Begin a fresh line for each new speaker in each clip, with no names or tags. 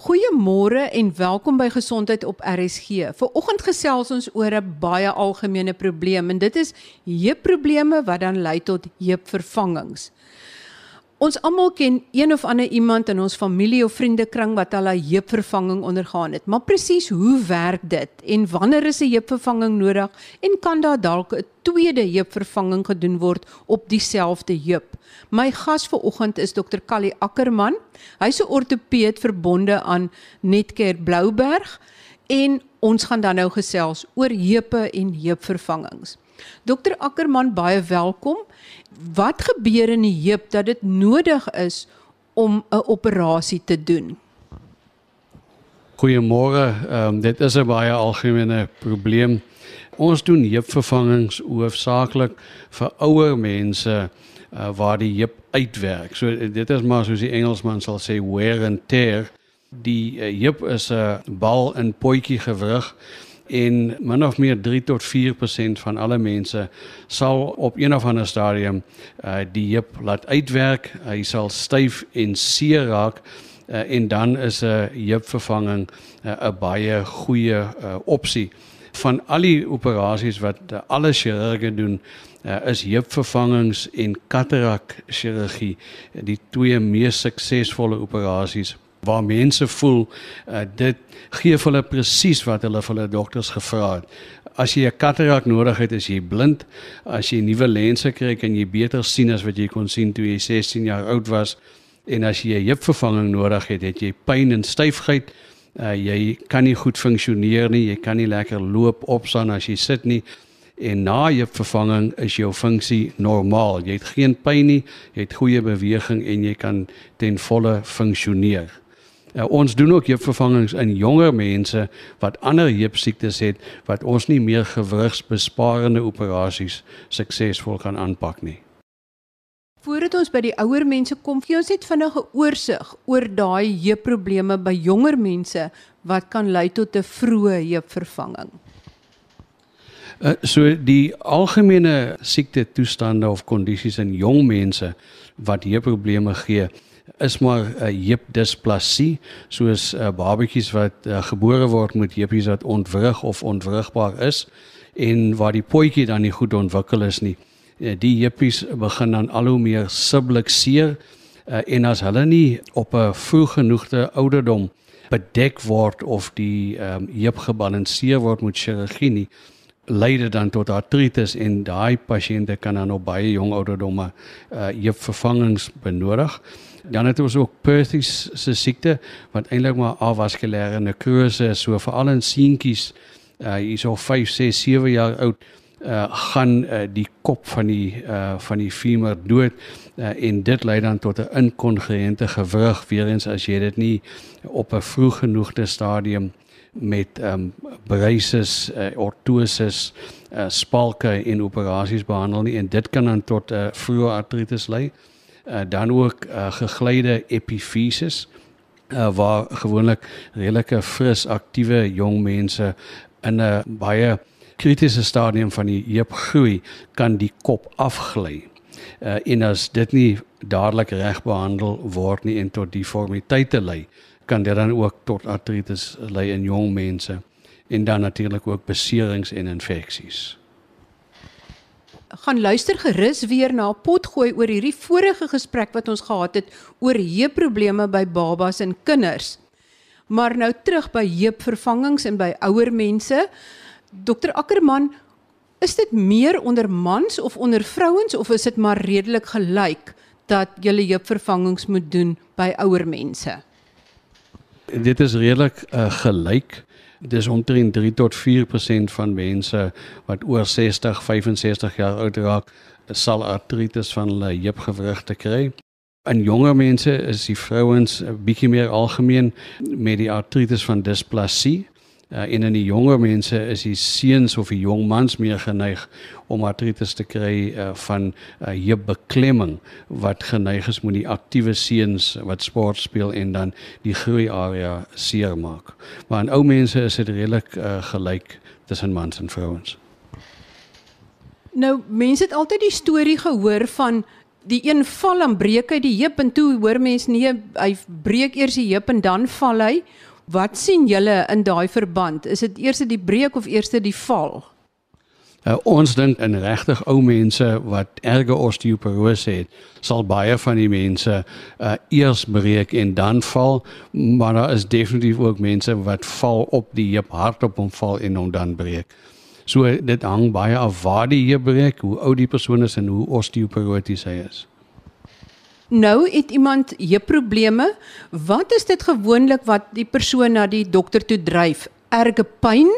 Goeiemôre en welkom by Gesondheid op RSG. Vanoggend gesels ons oor 'n baie algemene probleem en dit is heupprobleme wat dan lei tot heupvervangings. Ons almal ken een of ander iemand in ons familie of vriendekring wat al 'n heupvervanging ondergaan het. Maar presies hoe werk dit en wanneer is 'n heupvervanging nodig en kan daar dalk 'n tweede heupvervanging gedoen word op dieselfde heup? My gas vanoggend is Dr. Callie Ackerman. Hy's 'n ortopeed verbonde aan Netcare Blouberg en ons gaan dan nou gesels oor heupe en heupvervangings. Dr. Ackerman, baie welkom wat gebeur in die heup dat dit nodig is om 'n operasie te doen?
Goeiemôre. Ehm um, dit is 'n baie algemene probleem. Ons doen heupvervangings hoofsaaklik vir ouer mense uh, waar die heup uitwerk. So dit is maar soos die Engelsman sal sê wear and tear. Die uh, heup is 'n bal in potjie gewrig en min of meer 3 tot 4% van alle mense sal op een of ander stadium uh, die heup laat uitwerk. Hy sal styf en seer raak uh, en dan is 'n heupvervanging 'n uh, baie goeie uh, opsie. Van al die operasies wat uh, alle chirurge doen, uh, is heupvervangings en katarak chirurgie die twee mees suksesvolle operasies waar mense voel uh, dit gee vir hulle presies wat hulle vir hulle dokters gevra het. As jy 'n katarak nodig het, is jy blind. As jy nuwe lense kry, kan jy beter sien as wat jy kon sien toe jy 16 jaar oud was. En as jy 'n heupvervanging nodig het, het jy pyn en styfheid. Uh, jy kan nie goed funksioneer nie, jy kan nie lekker loop, opstaan as jy sit nie. En na jou vervanging is jou funksie normaal. Jy het geen pyn nie, jy het goeie beweging en jy kan ten volle funksioneer. Uh, ons doen ook heupvervangings in jonger mense wat ander heupsiektes het wat ons nie meer gewrigsbesparende operasies suksesvol kan aanpak nie.
Voordat ons by die ouer mense kom, gee ons net vinnige oorsig oor daai heupprobleme by jonger mense wat kan lei tot 'n vroeë heupvervanging.
Uh, so die algemene siekte toestande of kondisies in jong mense wat heupprobleme gee, is maar 'n uh, heupdisplasie soos uh, babatjies wat uh, gebore word met heupies wat ontwrig of ontwrigbaar is en waar die potjie dan nie goed ontwikkel is nie. Uh, die heupies begin dan al hoe meer subluxeer uh, en as hulle nie op 'n vroeg genoegde ouderdom bedek word of die um, heup gebalanseer word met chirurgie nie lei dit dan tot artritis en daai pasiënte kan dan op baie jong ouderdomme uh heupvervangings benodig. Dan het ons ook Perthes se siekte wat eintlik maar avaskulêre nekrose is, so veral in seentjies uh hierso 5, 6, 7 jaar oud uh gaan uh, die kop van die uh van die femur dood uh, en dit lei dan tot 'n inkongruente gewrig weer eens as jy dit nie op 'n vroeg genoegde stadium met ehm um, braces, uh, ortoses, uh, spalke en operasies behandel nie en dit kan dan tot 'n uh, vroeë artritis lei. Uh, dan ook uh, geglyde epifyses uh, waar gewoonlik redelike fris aktiewe jong mense in 'n baie kritiese stadium van die heup groei kan die kop afgly. Uh, en as dit nie dadelik reg behandel word nie en tot deformiteite lei, kan dit dan ook tot artritis lei in jong mense en dan natuurlik ook beserings en infeksies.
Gaan luister gerus weer na 'n potgooi oor hierdie vorige gesprek wat ons gehad het oor heupprobleme by babas en kinders. Maar nou terug by heupvervangings en by ouer mense. Dokter Ackerman, is dit meer onder mans of onder vrouens of is dit maar redelik gelyk dat jy heupvervangings moet doen by ouer mense?
dit is redelik uh, gelyk. Dis omtrent 3 tot 4% van mense wat oor 60, 65 jaar oud raak, sal artritis van hulle heupgewrigte kry. In jonger mense is die vrouens 'n bietjie meer algemeen met die artritis van displasie. Uh, en in die jonger mense is die seuns of die jong mans meer geneig om artritis te kry uh, van uh, heupbeklemming wat geneig is met die aktiewe seuns wat sport speel en dan die groei area seer maak. Maar in ou mense is dit redelik uh, gelyk tussen mans en vrouens.
Nou mense het altyd die storie gehoor van die een val dan breek hy die heup en toe hoor mense nee hy breek eers die heup en dan val hy. Wat sien julle in daai verband? Is dit eers die breek of eers die val?
Uh, ons dink in regtig ou mense wat erge osteoporose het, sal baie van die mense uh, eers breek en dan val, maar daar is definitief ook mense wat val op die heup hardop en val en dan breek. So dit hang baie af waar die heup breek, hoe oud die persoon is en hoe osteoporoties hy is.
Nou het iemand heupprobleme. Wat is dit gewoonlik wat die persoon na die dokter toe dryf? Erge pyn,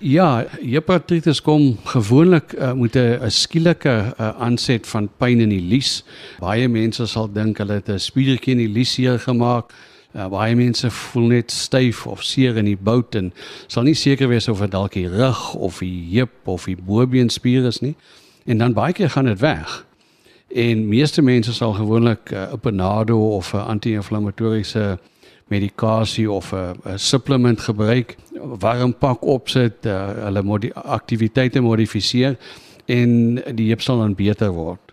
Ja, hepatitis kom gewoonlik uh, met 'n skielike uh, aanset van pyn in die lies. Baie mense sal dink hulle het 'n spiertjie in die lies seer gemaak. Uh, baie mense voel net styf of seer in die bout en sal nie seker wees of dit dalk die rug of die heup of die bobeenspier is nie. En dan baie keer gaan dit weg. En meeste mense sal gewoonlik 'n uh, Panado of 'n anti-inflammatoriese medikasie of 'n supplement gebruik, warm pak opsit, uh, hulle mod aktiwiteite modifiseer en die heup sal dan beter word.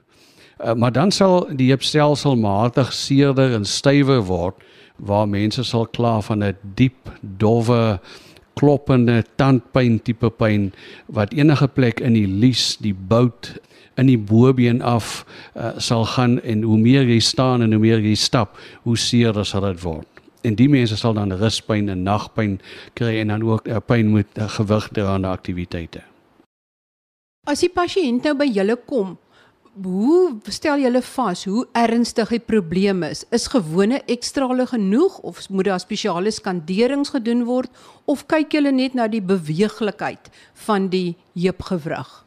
Uh, maar dan sal die heupstelsel matig seerder en stywer word waar mense sal kla van 'n diep dowwe kloppende tandpyn tipe pyn wat enige plek in die lies, die bout in die bobeen af uh, sal gaan en hoe meer jy staan en hoe meer jy stap, hoe seerder sal dit word en die mense sal dan ruspyn en nagpyn kry en dan ook uh, pyn met uh, gewigdraande aktiwiteite.
As die pasiënt nou by julle kom, hoe stel julle vas hoe ernstig die probleem is? Is gewone ekstrale genoeg of moet daar spesiale skanderings gedoen word of kyk julle net na die beweeglikheid van die heupgewrig?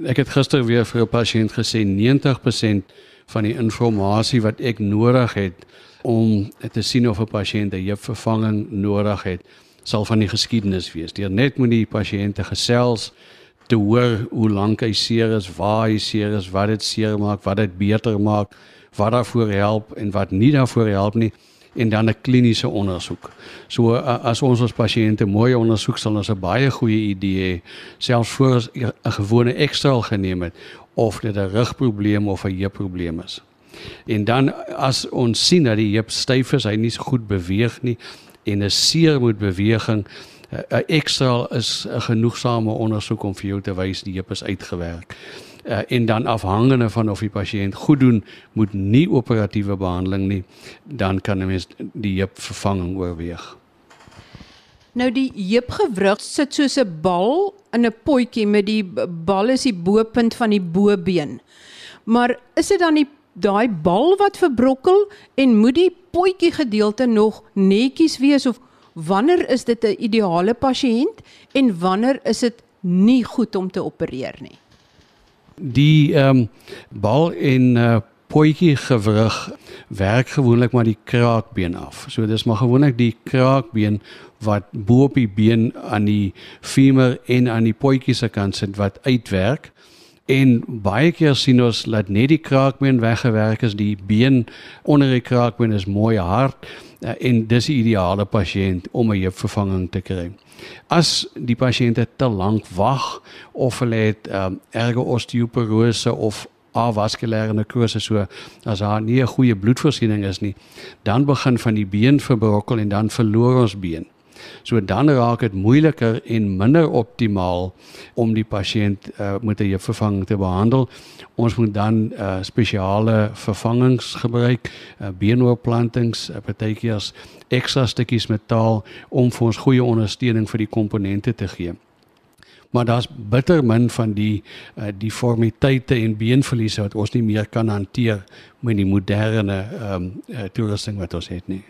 Ek het gister weer vir 'n pasiënt gesê 90% van die inligting wat ek nodig het om te sien of 'n pasiënt 'n heupvervanging nodig het, sal van die geskiedenis wees. Deur net met die pasiënte gesels te hoor hoe lank hy seer is, waar hy seer is, wat dit seer maak, wat dit beter maak, wat daarvoor help en wat nie daarvoor help nie en dan 'n kliniese ondersoek. So as ons ons pasiënte mooi ondersoek sal ons 'n baie goeie idee selfs voor 'n gewone ekstraal geneem het of dit 'n rugprobleem of 'n heupprobleem is. En dan as ons sien dat die heup styf is, hy nie so goed beweeg nie en 'n seer moet beweging 'n ekstra is 'n genoegsame ondersoek om vir jou te wys die heup is uitgewerk. Uh, en dan afhangende van of die pasiënt goed doen, moet nie operatiewe behandeling nie, dan kan 'n mens die heup vervanging oorweeg.
Nou die heupgewrig sit soos 'n bal in 'n potjie met die bal is die bo-punt van die bobeen. Maar is dit dan die daai bal wat verbrokkel en moet die potjie gedeelte nog netjies wees of wanneer is dit 'n ideale pasiënt en wanneer is dit nie goed om te opereer nie?
Die ehm um, bal en uh, potjie gewrig werk gewoonlik maar die kraakbeen af. So dis maar gewoonlik die kraakbeen wat bo op die been aan die femur en aan die potjie se kant sit wat uitwerk. En baie keer sien ons dat net die kraakbeen weggewerk is, die been onder die kraakbeen is mooi hard eh, en dis die ideale pasiënt om 'n heupvervanging te kry. As die pasiënt te lank wag of hulle het um, erge osteoporose of avaskulêre nekrose so as daar nie 'n goeie bloedvoorsiening is nie, dan begin van die been verbrokkel en dan verloor ons been. So dan raak dit moeiliker en minder optimaal om die pasiënt uh, met 'n heupvervanging te behandel. Ons moet dan uh, spesiale vervangings gebruik, uh, beenoorplantings, uh, partykeers ekstra stukkies metaal om vir ons goeie ondersteuning vir die komponente te gee. Maar daar's bitter min van die uh, deformiteite en beenverliese wat ons nie meer kan hanteer met die moderne ehm um, uh, toerusting wat ons het nie.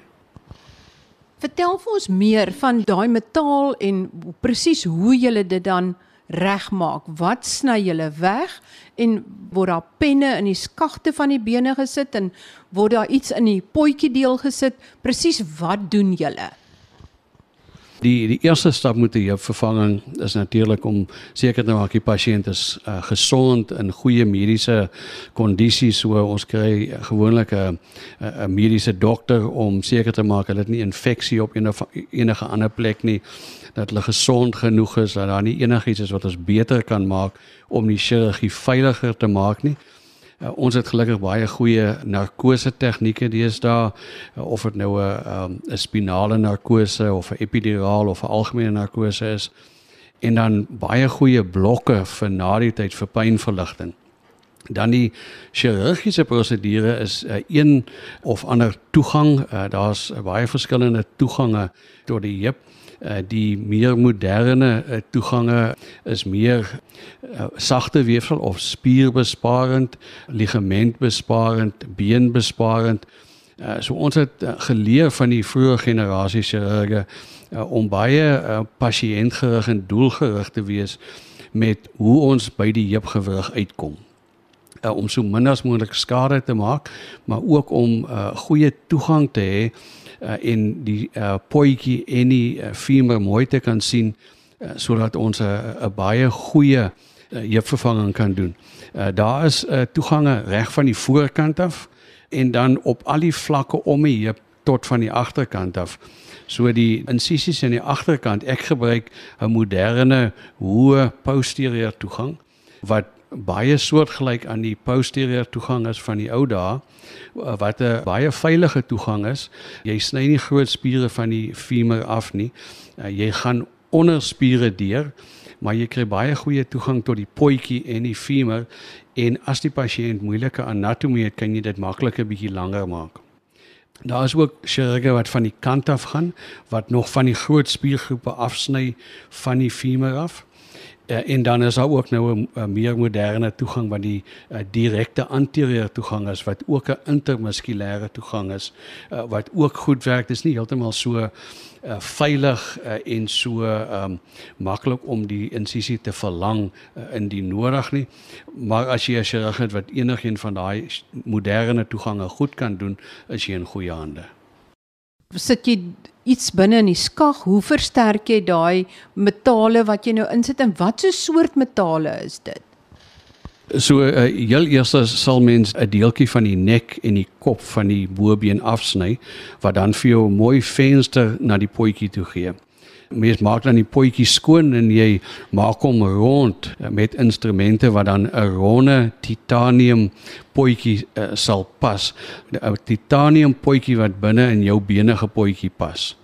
Vertel vir ons meer van daai metaal en presies hoe jy dit dan regmaak. Wat sny jy weg en word daar penne in die skagte van die bene gesit en word daar iets in die potjie deel gesit? Presies wat doen jy?
Die die eerste stap moet die heupvervanging is natuurlik om seker te maak die pasiënt is uh, gesond in goeie mediese kondisies so ons kry gewoonlik 'n 'n mediese dokter om seker te maak hulle het nie infeksie op enige enige ander plek nie dat hulle gesond genoeg is dat daar nie enigiets is wat ons beter kan maak om die chirurgie veiliger te maak nie. Uh, ons het gelukkig baie goeie narkose tegnieke deesdae uh, of dit nou 'n um, 'n spinale narkose of 'n epiduraal of 'n algemene narkose is en dan baie goeie blokke vir na die tyd vir pynverligting. Dan die chirurgiese prosedure is uh, een of ander toegang. Uh, Daar's uh, baie verskillende toegange tot die heup. Uh, die meer moderne uh, toegange is meer uh, sagte weefsel of spierbesparend, ligamentbesparend, beenbesparend. Uh, so ons het uh, geleer van die vroeë generasie chirurge uh, om baie uh, pasiëntgerig en doelgerig te wees met hoe ons by die heupgewrig uitkom uh, om so min as moontlik skade te maak, maar ook om uh, goeie toegang te hê uh, en die uh, potjie en die uh, femur mooi te kan sien uh, sodat ons 'n uh, baie goeie uh, heupvervanging kan doen. Uh, daar is uh, toegange reg van die voorkant af en dan op al die vlakke om die heup tot van die agterkant af. So die insisies aan die agterkant, ek gebruik 'n moderne hoë posterior toegang wat baie soortgelyk aan die posterior toegang is van die ou dae eh, wat 'n baie veilige toegang is. Jy sny nie groot spiere van die femur af nie. Uh, jy gaan onder spiere deur, maar jy kry baie goeie toegang tot die potjie en die femur en as die pasiënt moeilike anatomie het, kan jy dit maklik 'n bietjie langer maak. Daar is ook chirurge wat van die kant af gaan wat nog van die groot spiergroepe afsny van die femur af. Uh, en dan is daar ook nou 'n meer moderne toegang wat die uh, direkte anterieur toegang is wat ook 'n intermuskulêre toegang is uh, wat ook goed werk. Dit is nie heeltemal so uh, veilig uh, en so um, maklik om die insisie te verlang uh, in die nodig nie. Maar as jy 'n chirurg het wat enigiets van daai moderne toegange goed kan doen, is jy in goeie hande
sit jy iets binne in die skag, hoe versterk jy daai metale wat jy nou insit en wat so soort metale is dit?
So uh, heel eers sal mens 'n deeltjie van die nek en die kop van die bobeen afsny wat dan vir jou 'n mooi venster na die potjie toe gee mens maak dan die potjie skoon en jy maak hom rond met instrumente wat dan 'n ronde titanium potjie uh, sal pas. 'n Titanium potjie wat binne in jou bene gepotjie pas.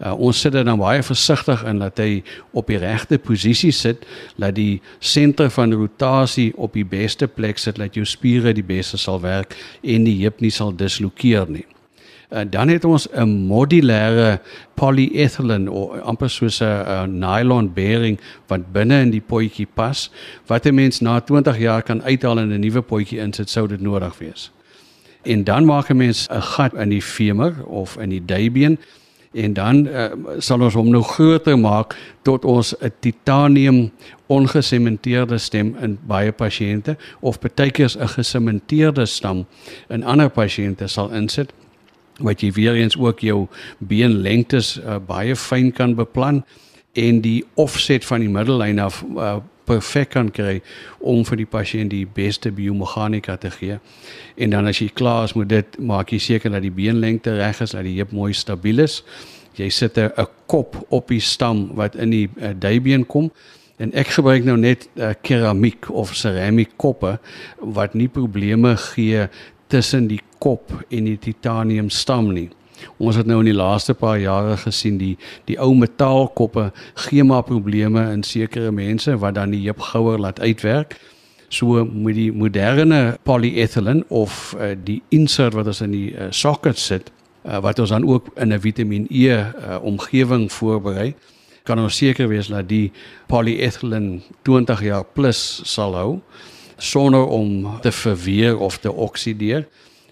Uh, ons sit dit dan baie versigtig in dat hy op die regte posisie sit, dat die senter van rotasie op die beste plek sit, dat jou spiere die beste sal werk en die heup nie sal dislokeer nie. Uh, dan het ons 'n modulêre polyethylene of amper soos 'n nylon bearing wat binne in die potjie pas wat 'n mens na 20 jaar kan uithaal en 'n nuwe potjie insit sou dit nodig wees. En dan maak 'n mens 'n gat in die femur of in die dijbeen en dan uh, sal ons hom nou groter maak tot ons 'n titanium ongesementeerde stem in baie pasiënte of baie keer 'n gesementeerde stam in ander pasiënte sal insit wat jy weer eens ook jou beenlengtes uh, baie fyn kan beplan en die offset van die middellyn af uh, perfek kan kry om vir die pasiënt die beste biomeganika te gee. En dan as jy klaar is met dit, maak jy seker dat die beenlengte reg is, dat die heup mooi stabiel is. Jy sit 'n kop op die stam wat in die uh, dijbeen kom. En ek gebruik nou net uh, keramiek of seramiek koppe wat nie probleme gee tussen die kop en die titanium stam nie. Ons het nou in die laaste paar jare gesien die die ou metaalkoppe gee maar probleme in sekere mense wat dan die heup gouer laat uitwerk. So met die moderne polyethylene of uh, die insert wat ons in die uh, socket sit uh, wat ons dan ook in 'n Vitamiin E uh, omgewing voorberei kan ons seker wees dat die polyethylene 20 jaar plus sal hou sonder om te verweer of te oksideer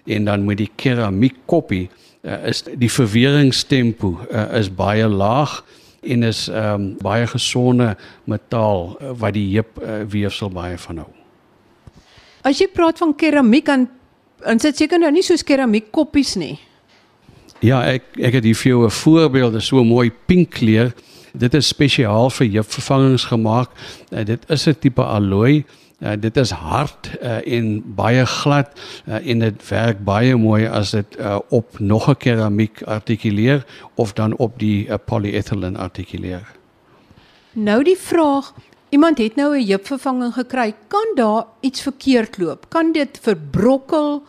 en dan met die keramiek koppie uh, is die verweringstempo uh, is baie laag en is um, baie gesonde metaal uh, wat die heup uh, weefsel baie van hou.
As jy praat van keramiek dan dan sit seker nou nie soos keramiek koppies nie.
Ja, ek ek het hier vir jou 'n voorbeeld, so mooi pink kleur. Dit is spesiaal vir heupvervangings gemaak. Uh, dit is 'n tipe alloy. Uh, dit is hard uh, en baie glad uh, en dit werk baie mooi as dit uh, op nog 'n keramiek artikuleer of dan op die uh, polyethylene artikuleer.
Nou die vraag, iemand het nou 'n heupvervanging gekry, kan daar iets verkeerd loop? Kan dit verbrokkel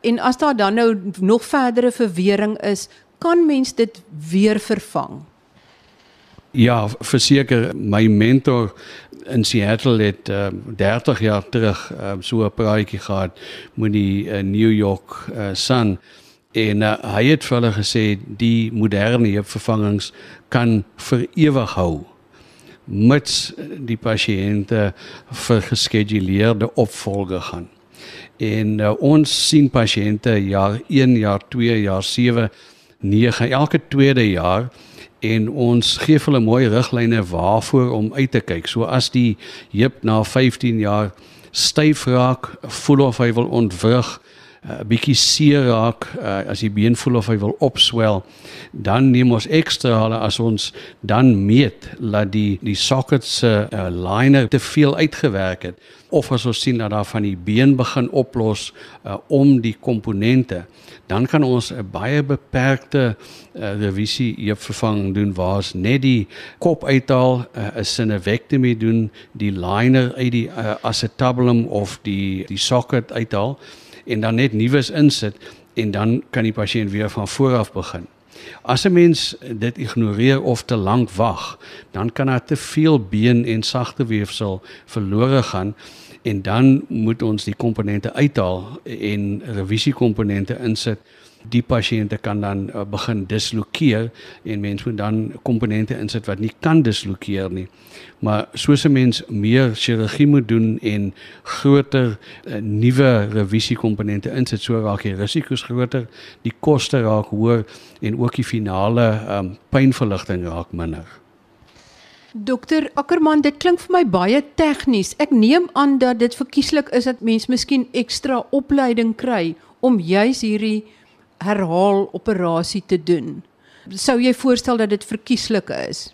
en as daar dan nou nog verdere verwering is, kan mens dit weer vervang?
Ja, verseker my mentor in Seattle het uh, 30 jaar terug uh, so 'n praatjie gehad met die uh, New York uh, Sun en uh, hy het vir hulle gesê die moderne heupvervangings kan vir ewig hou mits die pasiënte vir geskeduleerde opvolge gaan. En uh, ons sien pasiënte jaar 1, jaar 2, jaar 7, 9 elke tweede jaar en ons gee hulle mooi riglyne waarvoor om uit te kyk. So as die heup na 15 jaar styf raak, voel of hy wil ontwrig, 'n uh, bietjie seer raak uh, as die been voel of hy wil opswel dan neem ons ekstra hulle as ons dan meet dat die die socket se uh, liner te veel uitgewerk het. Of as ons sien dat daar van die been begin oplos uh, om die komponente dan kan ons 'n baie beperkte uh, revisie hier vervang doen waar ons net die kop uithaal 'n uh, sinevektomie doen die liner uit die uh, acetabulum of die die socket uithaal en dan net nuus insit en dan kan die pasiënt weer van voor af begin. As 'n mens dit ignoreer of te lank wag, dan kan daar te veel been en sagte weefsel verlore gaan en dan moet ons die komponente uithaal en revisiekomponente insit die pasiënte kan dan uh, begin dislokeer en mense moet dan komponente insit wat nie kan dislokeer nie. Maar soos 'n mens meer chirurgie moet doen en groter uh, nuwe revisiekomponente insit, so raak die risiko's groter, die koste raak hoër en ook die finale um, pynverligting raak minder.
Dokter Ackerman, dit klink vir my baie tegnies. Ek neem aan dat dit verkieslik is dat mens miskien ekstra opleiding kry om juis hierdie herhaal operasie te doen. Sou jy voorstel dat dit verkieslik is?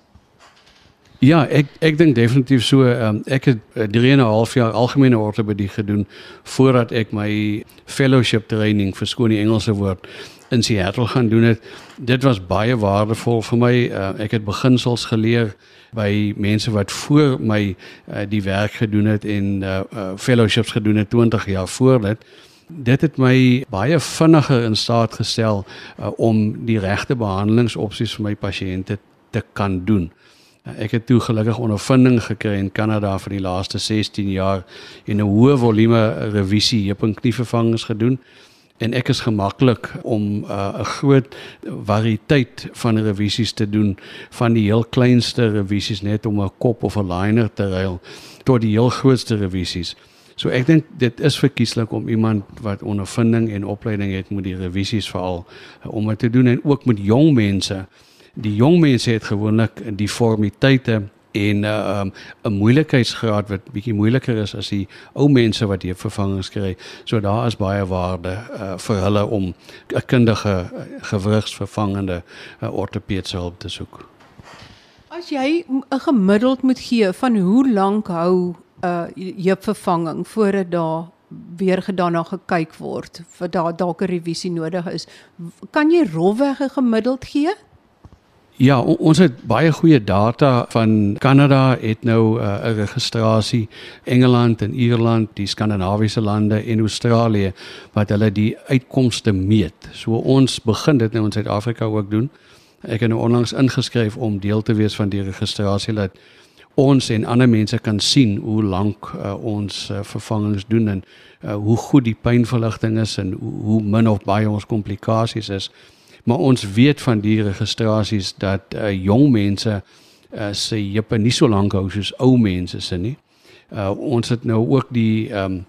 Ja, ek ek dink definitief so. Um, ek het 3 en 'n half jaar algemene ortopedie gedoen voordat ek my fellowship training vir skoon die Engelse woord in Seattle gaan doen het. Dit was baie waardevol vir my. Uh, ek het beginsels geleer by mense wat voor my uh, die werk gedoen het en uh, uh, fellowships gedoen het 20 jaar voor dit. Dit het my baie vinniger in staat gestel uh, om die regte behandelingsopsies vir my pasiënte te kan doen. Uh, ek het toe gelukkig ondervinding gekry in Kanada vir die laaste 16 jaar en 'n hoë volume revisie heup en knievervangings gedoen en ek is gemaklik om uh, 'n uh, groot variëteit van revisies te doen van die heel kleinste revisies net om 'n kop of 'n liner te ruil tot die heel grootste revisies. So ek dink dit is verkieslik om iemand wat ondervinding en opleiding het met die revisies veral uh, om dit te doen en ook met jong mense. Die jong mense het gewoonlik die formiteite en 'n uh, um, 'n moeilikheidsgraad wat bietjie moeiliker is as die ou mense wat hier vervangings kry. So daar is baie waarde uh, vir hulle om 'n kundige gewrigsvervangende uh, ortopediese hulp te soek.
As jy 'n gemiddeld moet gee van hoe lank hou uh, heupvervanging voordat daar weer daarna gekyk word vir daar dalk 'n revisie nodig is. Kan jy rofweg 'n gemiddeld gee?
Ja, ons het baie goeie data van Kanada het nou uh, 'n registrasie Engeland en Ierland, die Skandinawiese lande en Australië wat hulle die uitkomste meet. So ons begin dit nou in Suid-Afrika ook doen. Ek het nou onlangs ingeskryf om deel te wees van die registrasie dat ons en ander mense kan sien hoe lank uh, ons uh, vervangings doen en uh, hoe goed die pynverligting is en hoe, hoe min of baie ons komplikasies is. Maar ons weet van die registrasies dat uh, jong mense uh, se heupe nie so lank hou soos ou mense se nie. Uh, ons het nou ook die um,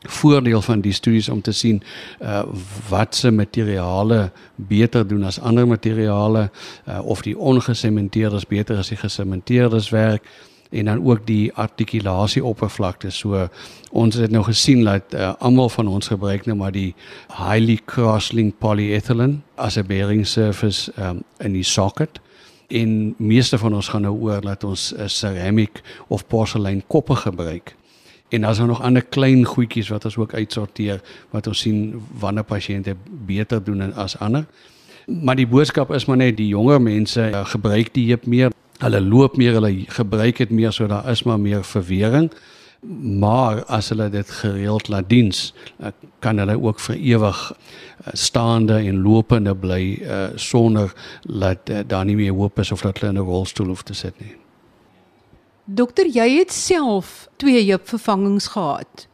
voordeel van die studies om te sien uh, wat se materiale beter doen as ander materiale uh, of die ongesementeerdes beter as die gesementeerdes werk en dan ook die artikulasie oppervlakte. So ons het nou gesien dat uh, almal van ons gebruik nou maar die highly crosslink polyethylene as 'n bearing surface um, in die socket. En meeste van ons gaan nou oor dat ons 'n ceramic of porselein koppe gebruik. En daar's nog ander klein goedjies wat ons ook uitsorteer wat ons sien wanneer pasiënte beter doen as ander. Maar die boodskap is maar net die jonger mense uh, gebruik die heup meer hulle loop meer, hulle gebruik dit meer so daar is maar meer verwering. Maar as hulle dit gereeld laat diens, eh, kan hulle ook vir ewig eh, staande en lopende bly uh, sonder dat uh, daar nie meer hoop is of dat hulle in 'n rolstoel hoef te sit nie.
Dokter, jy het self twee heupvervangings gehad.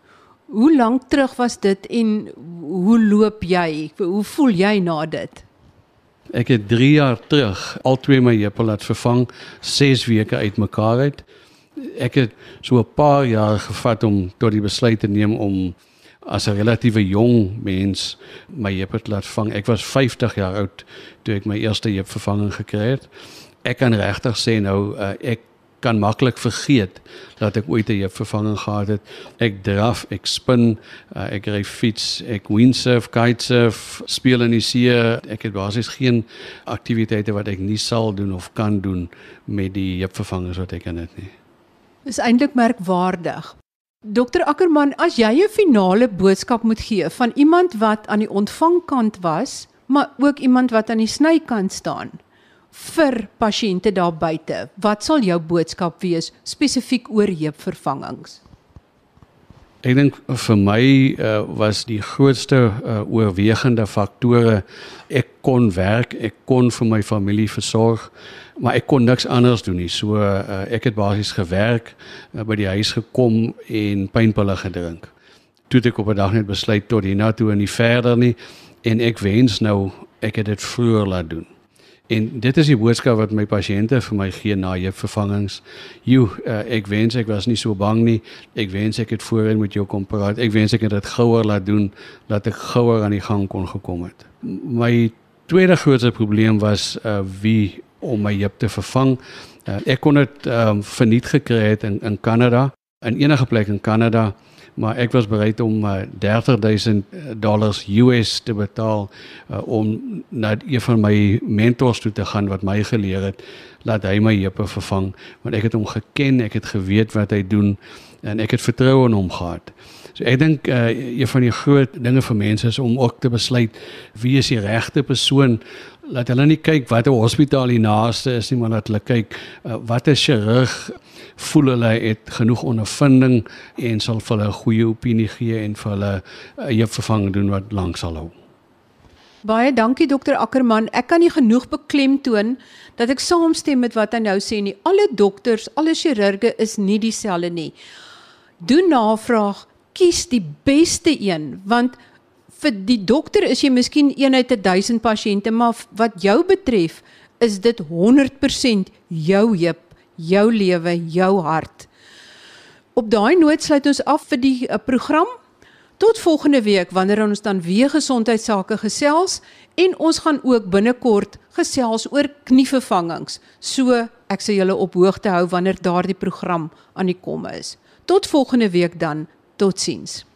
Hoe lank terug was dit en hoe loop jy? Hoe voel jy na dit?
Ek het 3 jaar terug al twee my heupe laat vervang, 6 weke uitmekaar uit. Ek het so 'n paar jaar gevat om tot die besluit te neem om as 'n relatiewe jong mens my heupe te laat vang. Ek was 50 jaar oud toe ek my eerste heupvervanging gekry het. Ek kan regtig sê nou uh, ek kan maklik vergeet dat ek ooit 'n heupvervanging gehad het. Ek draf, ek spin, uh, ek ry fiets, ek windsurf, kitesurf, speel in die see. Ek het basies geen aktiwiteite wat ek nie sal doen of kan doen met die heupvervangers wat ek het nie.
Dis eintlik merkwaardig. Dokter Ackerman, as jy 'n finale boodskap moet gee van iemand wat aan die ontvangkant was, maar ook iemand wat aan die snykant staan, vir pasiënte daar buite. Wat sal jou boodskap wees spesifiek oor heupvervangings?
Ek dink vir my uh, was die grootste uh, oorwegende faktore ek kon werk, ek kon vir my familie versorg, maar ek kon niks anders doen nie. So uh, ek het basies gewerk, uh, by die huis gekom en pynpille gedrink. Toe ek op 'n dag net besluit tot hiernatoe en nie verder nie en ek wens nou ek het dit vroeër laat doen. En dit is die boodskap wat my pasiënte vir my gee na jou vervangings. Jo, uh, ek wens ek was nie so bang nie. Ek wens ek het voorheen met jou kom praat. Ek wens ek het dit gouer laat doen dat ek gouer aan die gang kon gekom het. My tweede grootste probleem was uh wie om my heup te vervang. Uh, ek kon dit um, verniet gekry het in in Kanada, in enige plek in Kanada maar ek was bereid om uh, 30000 dollars US te betaal uh, om na een van my mentors toe te gaan wat my geleer het laat hy my heupe vervang want ek het hom geken, ek het geweet wat hy doen en ek het vertroue in hom gehad. So ek dink uh, een van die groot dinge vir mense is om ook te besluit wie is die regte persoon laat hulle nie kyk watter hospitaal die naaste is nie maar laat hulle kyk uh, wat 'n chirurg voel hulle het genoeg ondervinding en sal vir hulle 'n goeie opinie gee en vir hulle 'n uh, vervanging doen wat lank sal hou.
Baie dankie dokter Ackerman. Ek kan nie genoeg beklemtoon dat ek saamstem met wat hy nou sê nie. Alle dokters, alle chirurge is nie dieselfde nie. Doen navraag, kies die beste een want vir die dokter is jy miskien een uit 1000 pasiënte, maar wat jou betref, is dit 100% jou heup, jou lewe, jou hart. Op daai noot sluit ons af vir die uh, program. Tot volgende week wanneer ons dan weer gesondheidsake gesels en ons gaan ook binnekort gesels oor knievervangings. So ek sal julle op hoogte hou wanneer daardie program aan die kom is. Tot volgende week dan. Totsiens.